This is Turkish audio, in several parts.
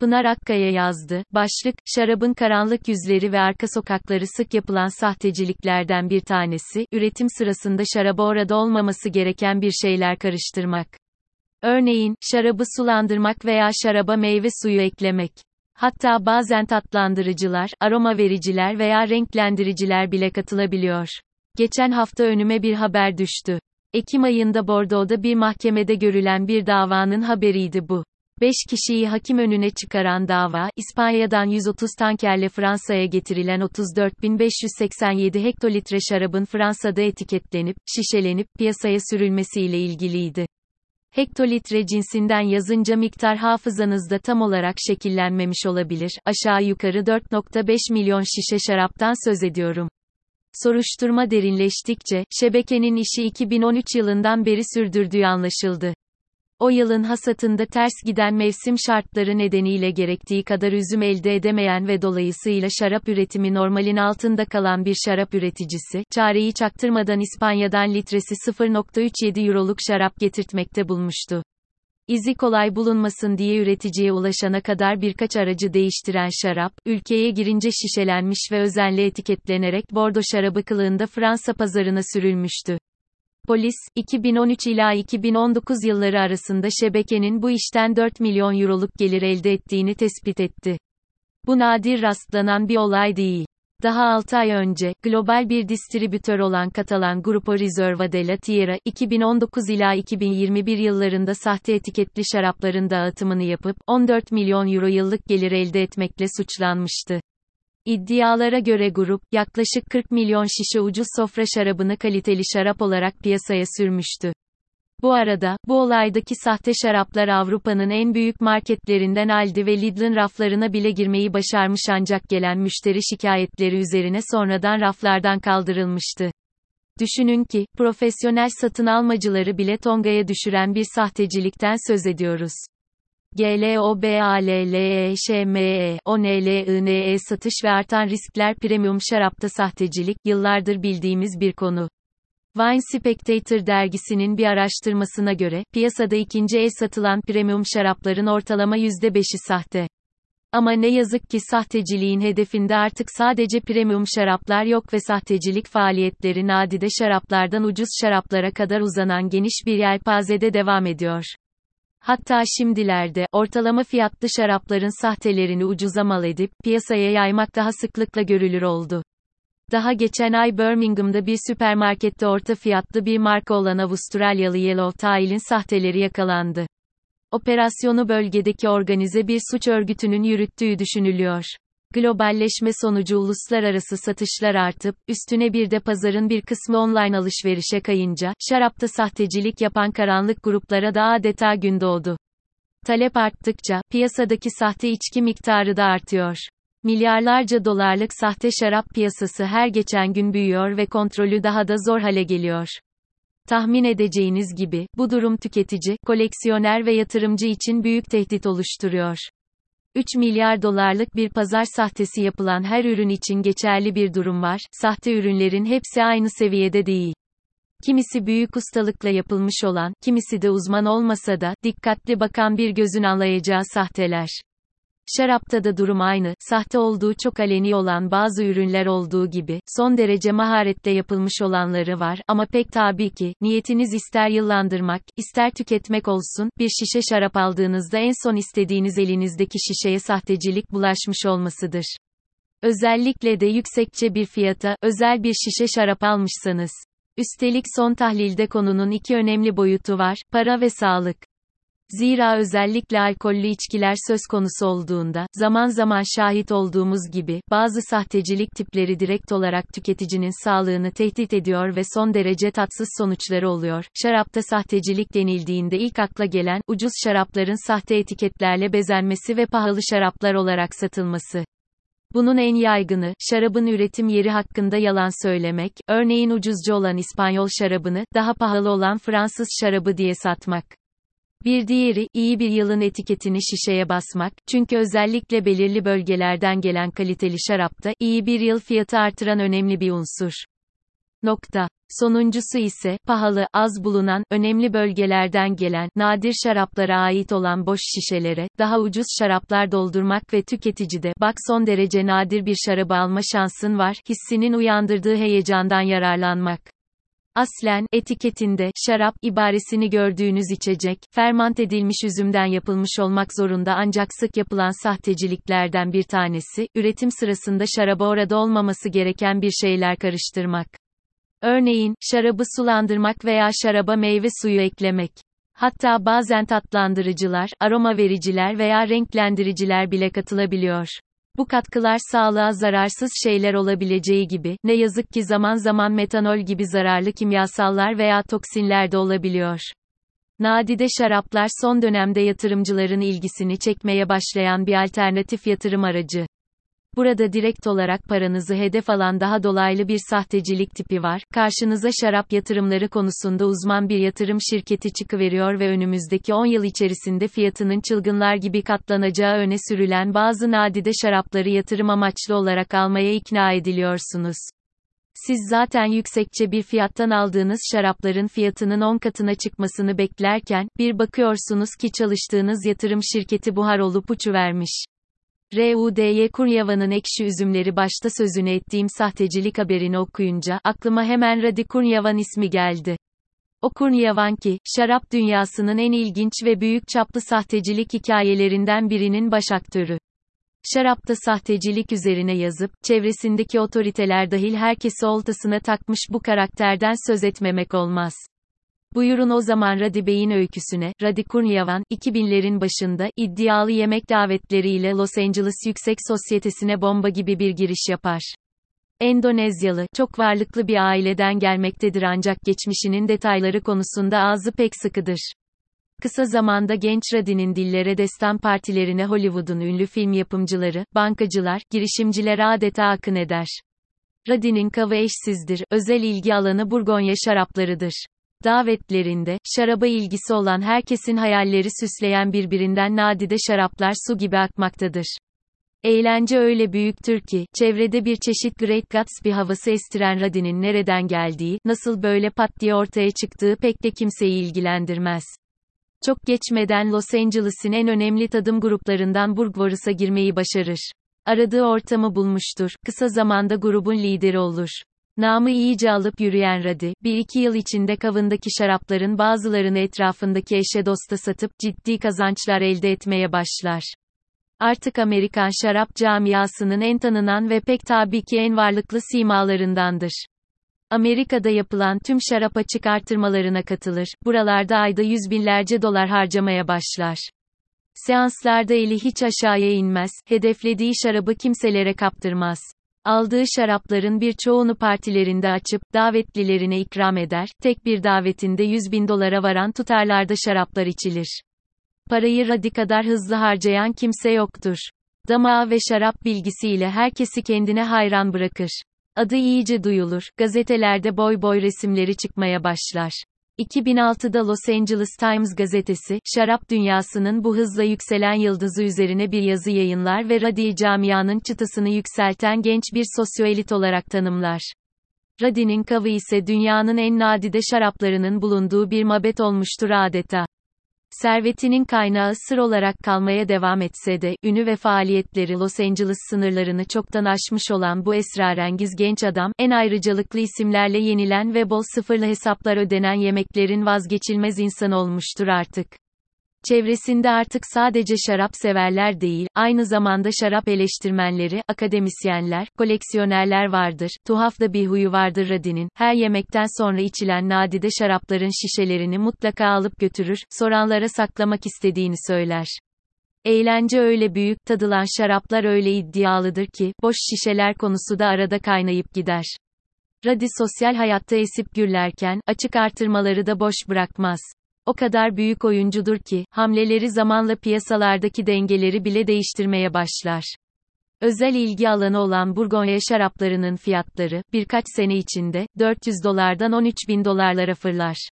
Pınar Akkaya yazdı. Başlık, şarabın karanlık yüzleri ve arka sokakları sık yapılan sahteciliklerden bir tanesi, üretim sırasında şaraba orada olmaması gereken bir şeyler karıştırmak. Örneğin, şarabı sulandırmak veya şaraba meyve suyu eklemek. Hatta bazen tatlandırıcılar, aroma vericiler veya renklendiriciler bile katılabiliyor. Geçen hafta önüme bir haber düştü. Ekim ayında Bordeaux'da bir mahkemede görülen bir davanın haberiydi bu. 5 kişiyi hakim önüne çıkaran dava, İspanya'dan 130 tankerle Fransa'ya getirilen 34.587 hektolitre şarabın Fransa'da etiketlenip, şişelenip, piyasaya sürülmesiyle ilgiliydi. Hektolitre cinsinden yazınca miktar hafızanızda tam olarak şekillenmemiş olabilir, aşağı yukarı 4.5 milyon şişe şaraptan söz ediyorum. Soruşturma derinleştikçe, şebekenin işi 2013 yılından beri sürdürdüğü anlaşıldı. O yılın hasatında ters giden mevsim şartları nedeniyle gerektiği kadar üzüm elde edemeyen ve dolayısıyla şarap üretimi normalin altında kalan bir şarap üreticisi, çareyi çaktırmadan İspanya'dan litresi 0.37 euroluk şarap getirtmekte bulmuştu. İzi kolay bulunmasın diye üreticiye ulaşana kadar birkaç aracı değiştiren şarap, ülkeye girince şişelenmiş ve özenle etiketlenerek Bordo şarabı kılığında Fransa pazarına sürülmüştü. Polis, 2013 ila 2019 yılları arasında şebekenin bu işten 4 milyon euroluk gelir elde ettiğini tespit etti. Bu nadir rastlanan bir olay değil. Daha 6 ay önce, global bir distribütör olan Katalan Grupo Reserva de la Tierra, 2019 ila 2021 yıllarında sahte etiketli şarapların dağıtımını yapıp, 14 milyon euro yıllık gelir elde etmekle suçlanmıştı. İddialara göre grup, yaklaşık 40 milyon şişe ucuz sofra şarabını kaliteli şarap olarak piyasaya sürmüştü. Bu arada, bu olaydaki sahte şaraplar Avrupa'nın en büyük marketlerinden Aldi ve Lidl'ın raflarına bile girmeyi başarmış ancak gelen müşteri şikayetleri üzerine sonradan raflardan kaldırılmıştı. Düşünün ki, profesyonel satın almacıları bile tongaya düşüren bir sahtecilikten söz ediyoruz. GLOBALLEŞME, ONLINE satış ve artan riskler premium şarapta sahtecilik, yıllardır bildiğimiz bir konu. Wine Spectator dergisinin bir araştırmasına göre, piyasada ikinci el satılan premium şarapların ortalama %5'i sahte. Ama ne yazık ki sahteciliğin hedefinde artık sadece premium şaraplar yok ve sahtecilik faaliyetleri nadide şaraplardan ucuz şaraplara kadar uzanan geniş bir yelpazede devam ediyor. Hatta şimdilerde, ortalama fiyatlı şarapların sahtelerini ucuza mal edip, piyasaya yaymak daha sıklıkla görülür oldu. Daha geçen ay Birmingham'da bir süpermarkette orta fiyatlı bir marka olan Avustralyalı Yellow Tail'in sahteleri yakalandı. Operasyonu bölgedeki organize bir suç örgütünün yürüttüğü düşünülüyor. Globalleşme sonucu uluslararası satışlar artıp, üstüne bir de pazarın bir kısmı online alışverişe kayınca, şarapta sahtecilik yapan karanlık gruplara da adeta gün doğdu. Talep arttıkça, piyasadaki sahte içki miktarı da artıyor. Milyarlarca dolarlık sahte şarap piyasası her geçen gün büyüyor ve kontrolü daha da zor hale geliyor. Tahmin edeceğiniz gibi, bu durum tüketici, koleksiyoner ve yatırımcı için büyük tehdit oluşturuyor. 3 milyar dolarlık bir pazar sahtesi yapılan her ürün için geçerli bir durum var. Sahte ürünlerin hepsi aynı seviyede değil. Kimisi büyük ustalıkla yapılmış olan, kimisi de uzman olmasa da, dikkatli bakan bir gözün anlayacağı sahteler. Şarapta da durum aynı, sahte olduğu çok aleni olan bazı ürünler olduğu gibi, son derece maharetle yapılmış olanları var, ama pek tabii ki, niyetiniz ister yıllandırmak, ister tüketmek olsun, bir şişe şarap aldığınızda en son istediğiniz elinizdeki şişeye sahtecilik bulaşmış olmasıdır. Özellikle de yüksekçe bir fiyata, özel bir şişe şarap almışsanız. Üstelik son tahlilde konunun iki önemli boyutu var, para ve sağlık. Zira özellikle alkollü içkiler söz konusu olduğunda, zaman zaman şahit olduğumuz gibi, bazı sahtecilik tipleri direkt olarak tüketicinin sağlığını tehdit ediyor ve son derece tatsız sonuçları oluyor. Şarapta sahtecilik denildiğinde ilk akla gelen, ucuz şarapların sahte etiketlerle bezenmesi ve pahalı şaraplar olarak satılması. Bunun en yaygını, şarabın üretim yeri hakkında yalan söylemek, örneğin ucuzcu olan İspanyol şarabını, daha pahalı olan Fransız şarabı diye satmak. Bir diğeri, iyi bir yılın etiketini şişeye basmak, çünkü özellikle belirli bölgelerden gelen kaliteli şarapta, iyi bir yıl fiyatı artıran önemli bir unsur. Nokta. Sonuncusu ise, pahalı, az bulunan, önemli bölgelerden gelen, nadir şaraplara ait olan boş şişelere, daha ucuz şaraplar doldurmak ve tüketicide, bak son derece nadir bir şarabı alma şansın var, hissinin uyandırdığı heyecandan yararlanmak. Aslen, etiketinde, şarap, ibaresini gördüğünüz içecek, fermant edilmiş üzümden yapılmış olmak zorunda ancak sık yapılan sahteciliklerden bir tanesi, üretim sırasında şaraba orada olmaması gereken bir şeyler karıştırmak. Örneğin, şarabı sulandırmak veya şaraba meyve suyu eklemek. Hatta bazen tatlandırıcılar, aroma vericiler veya renklendiriciler bile katılabiliyor. Bu katkılar sağlığa zararsız şeyler olabileceği gibi, ne yazık ki zaman zaman metanol gibi zararlı kimyasallar veya toksinler de olabiliyor. Nadide şaraplar son dönemde yatırımcıların ilgisini çekmeye başlayan bir alternatif yatırım aracı. Burada direkt olarak paranızı hedef alan daha dolaylı bir sahtecilik tipi var. Karşınıza şarap yatırımları konusunda uzman bir yatırım şirketi çıkıveriyor ve önümüzdeki 10 yıl içerisinde fiyatının çılgınlar gibi katlanacağı öne sürülen bazı nadide şarapları yatırım amaçlı olarak almaya ikna ediliyorsunuz. Siz zaten yüksekçe bir fiyattan aldığınız şarapların fiyatının 10 katına çıkmasını beklerken, bir bakıyorsunuz ki çalıştığınız yatırım şirketi buhar olup uçuvermiş. R.U.D.Y. Kunyava'nın ekşi üzümleri başta sözünü ettiğim sahtecilik haberini okuyunca, aklıma hemen Radi Kunyavan ismi geldi. O Kunyavan ki, şarap dünyasının en ilginç ve büyük çaplı sahtecilik hikayelerinden birinin baş aktörü. Şarapta sahtecilik üzerine yazıp, çevresindeki otoriteler dahil herkesi oltasına takmış bu karakterden söz etmemek olmaz. Buyurun o zaman Radi Bey'in öyküsüne, Radi Kurniavan, 2000'lerin başında, iddialı yemek davetleriyle Los Angeles Yüksek Sosyetesi'ne bomba gibi bir giriş yapar. Endonezyalı, çok varlıklı bir aileden gelmektedir ancak geçmişinin detayları konusunda ağzı pek sıkıdır. Kısa zamanda genç Radi'nin dillere destan partilerine Hollywood'un ünlü film yapımcıları, bankacılar, girişimciler adeta akın eder. Radi'nin kavı eşsizdir, özel ilgi alanı Burgonya şaraplarıdır. Davetlerinde, şaraba ilgisi olan herkesin hayalleri süsleyen birbirinden nadide şaraplar su gibi akmaktadır. Eğlence öyle büyüktür ki, çevrede bir çeşit Great Gatsby havası estiren Radin'in nereden geldiği, nasıl böyle pat diye ortaya çıktığı pek de kimseyi ilgilendirmez. Çok geçmeden Los Angeles'in en önemli tadım gruplarından Burgvars'a girmeyi başarır. Aradığı ortamı bulmuştur, kısa zamanda grubun lideri olur. Namı iyice alıp yürüyen Radi, bir iki yıl içinde kavındaki şarapların bazılarını etrafındaki eşe dosta satıp ciddi kazançlar elde etmeye başlar. Artık Amerikan şarap camiasının en tanınan ve pek tabii ki en varlıklı simalarındandır. Amerika'da yapılan tüm şarap açık artırmalarına katılır, buralarda ayda yüz binlerce dolar harcamaya başlar. Seanslarda eli hiç aşağıya inmez, hedeflediği şarabı kimselere kaptırmaz. Aldığı şarapların birçoğunu partilerinde açıp, davetlilerine ikram eder, tek bir davetinde 100 bin dolara varan tutarlarda şaraplar içilir. Parayı Radi kadar hızlı harcayan kimse yoktur. Damağı ve şarap bilgisiyle herkesi kendine hayran bırakır. Adı iyice duyulur, gazetelerde boy boy resimleri çıkmaya başlar. 2006'da Los Angeles Times gazetesi, şarap dünyasının bu hızla yükselen yıldızı üzerine bir yazı yayınlar ve Radi camianın çıtasını yükselten genç bir sosyoelit olarak tanımlar. Radi'nin kavı ise dünyanın en nadide şaraplarının bulunduğu bir mabet olmuştur adeta. Servetinin kaynağı sır olarak kalmaya devam etse de, ünü ve faaliyetleri Los Angeles sınırlarını çoktan aşmış olan bu esrarengiz genç adam, en ayrıcalıklı isimlerle yenilen ve bol sıfırlı hesaplar ödenen yemeklerin vazgeçilmez insan olmuştur artık. Çevresinde artık sadece şarap severler değil, aynı zamanda şarap eleştirmenleri, akademisyenler, koleksiyonerler vardır. Tuhaf da bir huyu vardır Radi'nin. Her yemekten sonra içilen nadide şarapların şişelerini mutlaka alıp götürür, soranlara saklamak istediğini söyler. Eğlence öyle büyük, tadılan şaraplar öyle iddialıdır ki, boş şişeler konusu da arada kaynayıp gider. Radi sosyal hayatta esip gürlerken, açık artırmaları da boş bırakmaz. O kadar büyük oyuncudur ki, hamleleri zamanla piyasalardaki dengeleri bile değiştirmeye başlar. Özel ilgi alanı olan Burgonya şaraplarının fiyatları, birkaç sene içinde, 400 dolardan 13 bin dolarlara fırlar.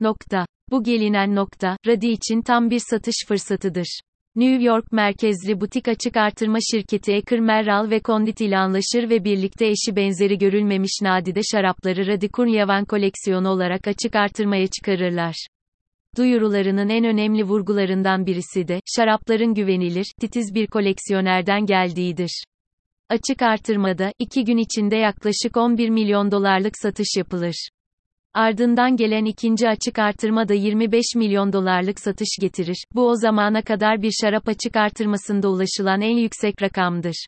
Nokta. Bu gelinen nokta, Radi için tam bir satış fırsatıdır. New York merkezli butik açık artırma şirketi Eker Merral ve Condit ile anlaşır ve birlikte eşi benzeri görülmemiş nadide şarapları Radikur Yavan koleksiyonu olarak açık artırmaya çıkarırlar. Duyurularının en önemli vurgularından birisi de, şarapların güvenilir, titiz bir koleksiyonerden geldiğidir. Açık artırmada, iki gün içinde yaklaşık 11 milyon dolarlık satış yapılır. Ardından gelen ikinci açık artırma da 25 milyon dolarlık satış getirir. Bu o zamana kadar bir şarap açık artırmasında ulaşılan en yüksek rakamdır.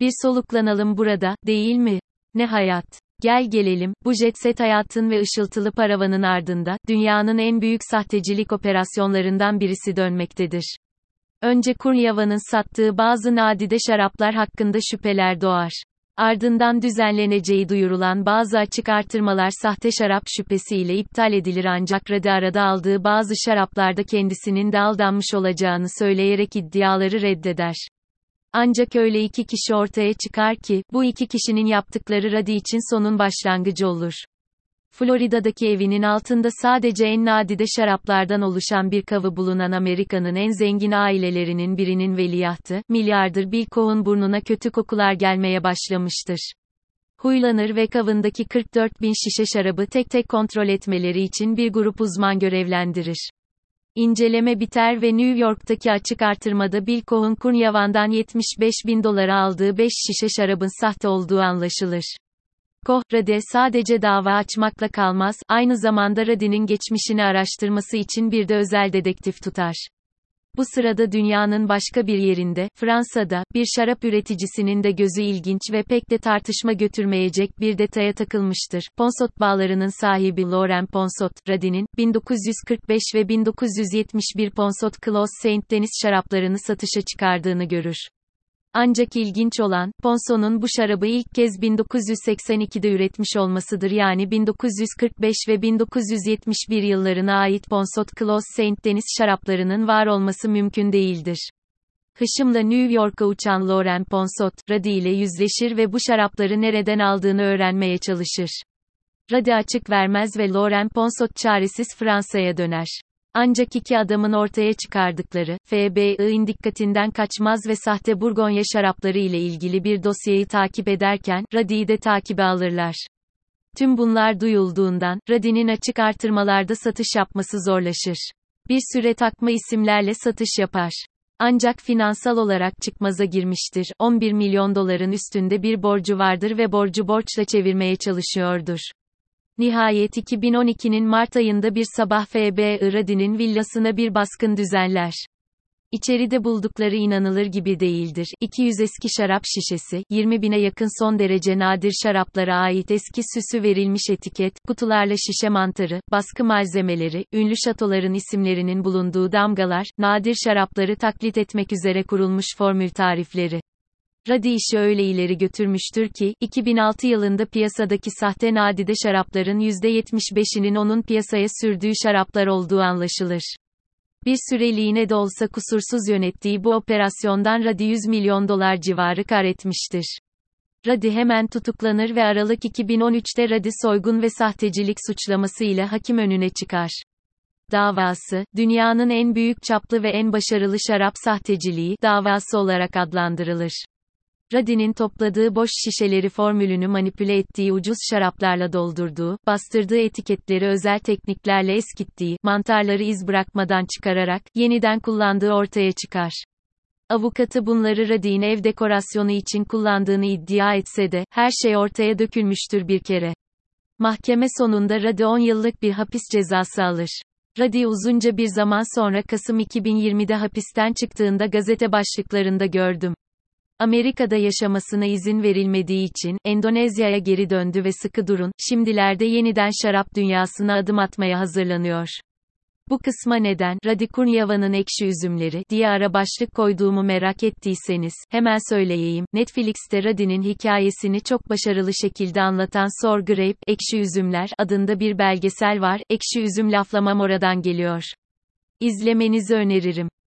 Bir soluklanalım burada, değil mi? Ne hayat. Gel gelelim, bu jet set hayatın ve ışıltılı paravanın ardında, dünyanın en büyük sahtecilik operasyonlarından birisi dönmektedir. Önce Kuryava'nın sattığı bazı nadide şaraplar hakkında şüpheler doğar. Ardından düzenleneceği duyurulan bazı açık artırmalar sahte şarap şüphesiyle iptal edilir ancak Radi arada aldığı bazı şaraplarda kendisinin de aldanmış olacağını söyleyerek iddiaları reddeder. Ancak öyle iki kişi ortaya çıkar ki, bu iki kişinin yaptıkları Radi için sonun başlangıcı olur. Florida'daki evinin altında sadece en nadide şaraplardan oluşan bir kavı bulunan Amerika'nın en zengin ailelerinin birinin veliahtı, milyarder Bill Cohen burnuna kötü kokular gelmeye başlamıştır. Huylanır ve kavındaki 44 bin şişe şarabı tek tek kontrol etmeleri için bir grup uzman görevlendirir. İnceleme biter ve New York'taki açık artırmada Bill Cohen Kunyavan'dan 75 bin dolara aldığı 5 şişe şarabın sahte olduğu anlaşılır. Koh, Rade sadece dava açmakla kalmaz, aynı zamanda Rade'nin geçmişini araştırması için bir de özel dedektif tutar. Bu sırada dünyanın başka bir yerinde, Fransa'da, bir şarap üreticisinin de gözü ilginç ve pek de tartışma götürmeyecek bir detaya takılmıştır. Ponsot bağlarının sahibi Laurent Ponsot, Radin'in, 1945 ve 1971 Ponsot Clos Saint Denis şaraplarını satışa çıkardığını görür. Ancak ilginç olan, Ponson'un bu şarabı ilk kez 1982'de üretmiş olmasıdır yani 1945 ve 1971 yıllarına ait Ponsot Clos Saint Denis şaraplarının var olması mümkün değildir. Hışımla New York'a uçan Laurent Ponsot, Radi ile yüzleşir ve bu şarapları nereden aldığını öğrenmeye çalışır. Radi açık vermez ve Laurent Ponsot çaresiz Fransa'ya döner. Ancak iki adamın ortaya çıkardıkları, FBI'nin dikkatinden kaçmaz ve sahte Burgonya şarapları ile ilgili bir dosyayı takip ederken, Radi'yi de takibe alırlar. Tüm bunlar duyulduğundan, Radi'nin açık artırmalarda satış yapması zorlaşır. Bir süre takma isimlerle satış yapar. Ancak finansal olarak çıkmaza girmiştir. 11 milyon doların üstünde bir borcu vardır ve borcu borçla çevirmeye çalışıyordur. Nihayet 2012'nin Mart ayında bir sabah F.B. Iradi'nin villasına bir baskın düzenler. İçeride buldukları inanılır gibi değildir. 200 eski şarap şişesi, 20 bine yakın son derece nadir şaraplara ait eski süsü verilmiş etiket, kutularla şişe mantarı, baskı malzemeleri, ünlü şatoların isimlerinin bulunduğu damgalar, nadir şarapları taklit etmek üzere kurulmuş formül tarifleri. Radi işi öyle ileri götürmüştür ki, 2006 yılında piyasadaki sahte nadide şarapların %75'inin onun piyasaya sürdüğü şaraplar olduğu anlaşılır. Bir süreliğine de olsa kusursuz yönettiği bu operasyondan Radi 100 milyon dolar civarı kar etmiştir. Radi hemen tutuklanır ve Aralık 2013'te Radi soygun ve sahtecilik suçlaması ile hakim önüne çıkar. Davası, dünyanın en büyük çaplı ve en başarılı şarap sahteciliği davası olarak adlandırılır. Radi'nin topladığı boş şişeleri formülünü manipüle ettiği ucuz şaraplarla doldurduğu, bastırdığı etiketleri özel tekniklerle eskittiği, mantarları iz bırakmadan çıkararak, yeniden kullandığı ortaya çıkar. Avukatı bunları Radi'nin ev dekorasyonu için kullandığını iddia etse de, her şey ortaya dökülmüştür bir kere. Mahkeme sonunda Radi 10 yıllık bir hapis cezası alır. Radi uzunca bir zaman sonra Kasım 2020'de hapisten çıktığında gazete başlıklarında gördüm. Amerika'da yaşamasına izin verilmediği için, Endonezya'ya geri döndü ve sıkı durun, şimdilerde yeniden şarap dünyasına adım atmaya hazırlanıyor. Bu kısma neden, Radikurnyava'nın ekşi üzümleri, diye ara başlık koyduğumu merak ettiyseniz, hemen söyleyeyim, Netflix'te Radi'nin hikayesini çok başarılı şekilde anlatan Sour Grape, Ekşi Üzümler, adında bir belgesel var, ekşi üzüm laflamam oradan geliyor. İzlemenizi öneririm.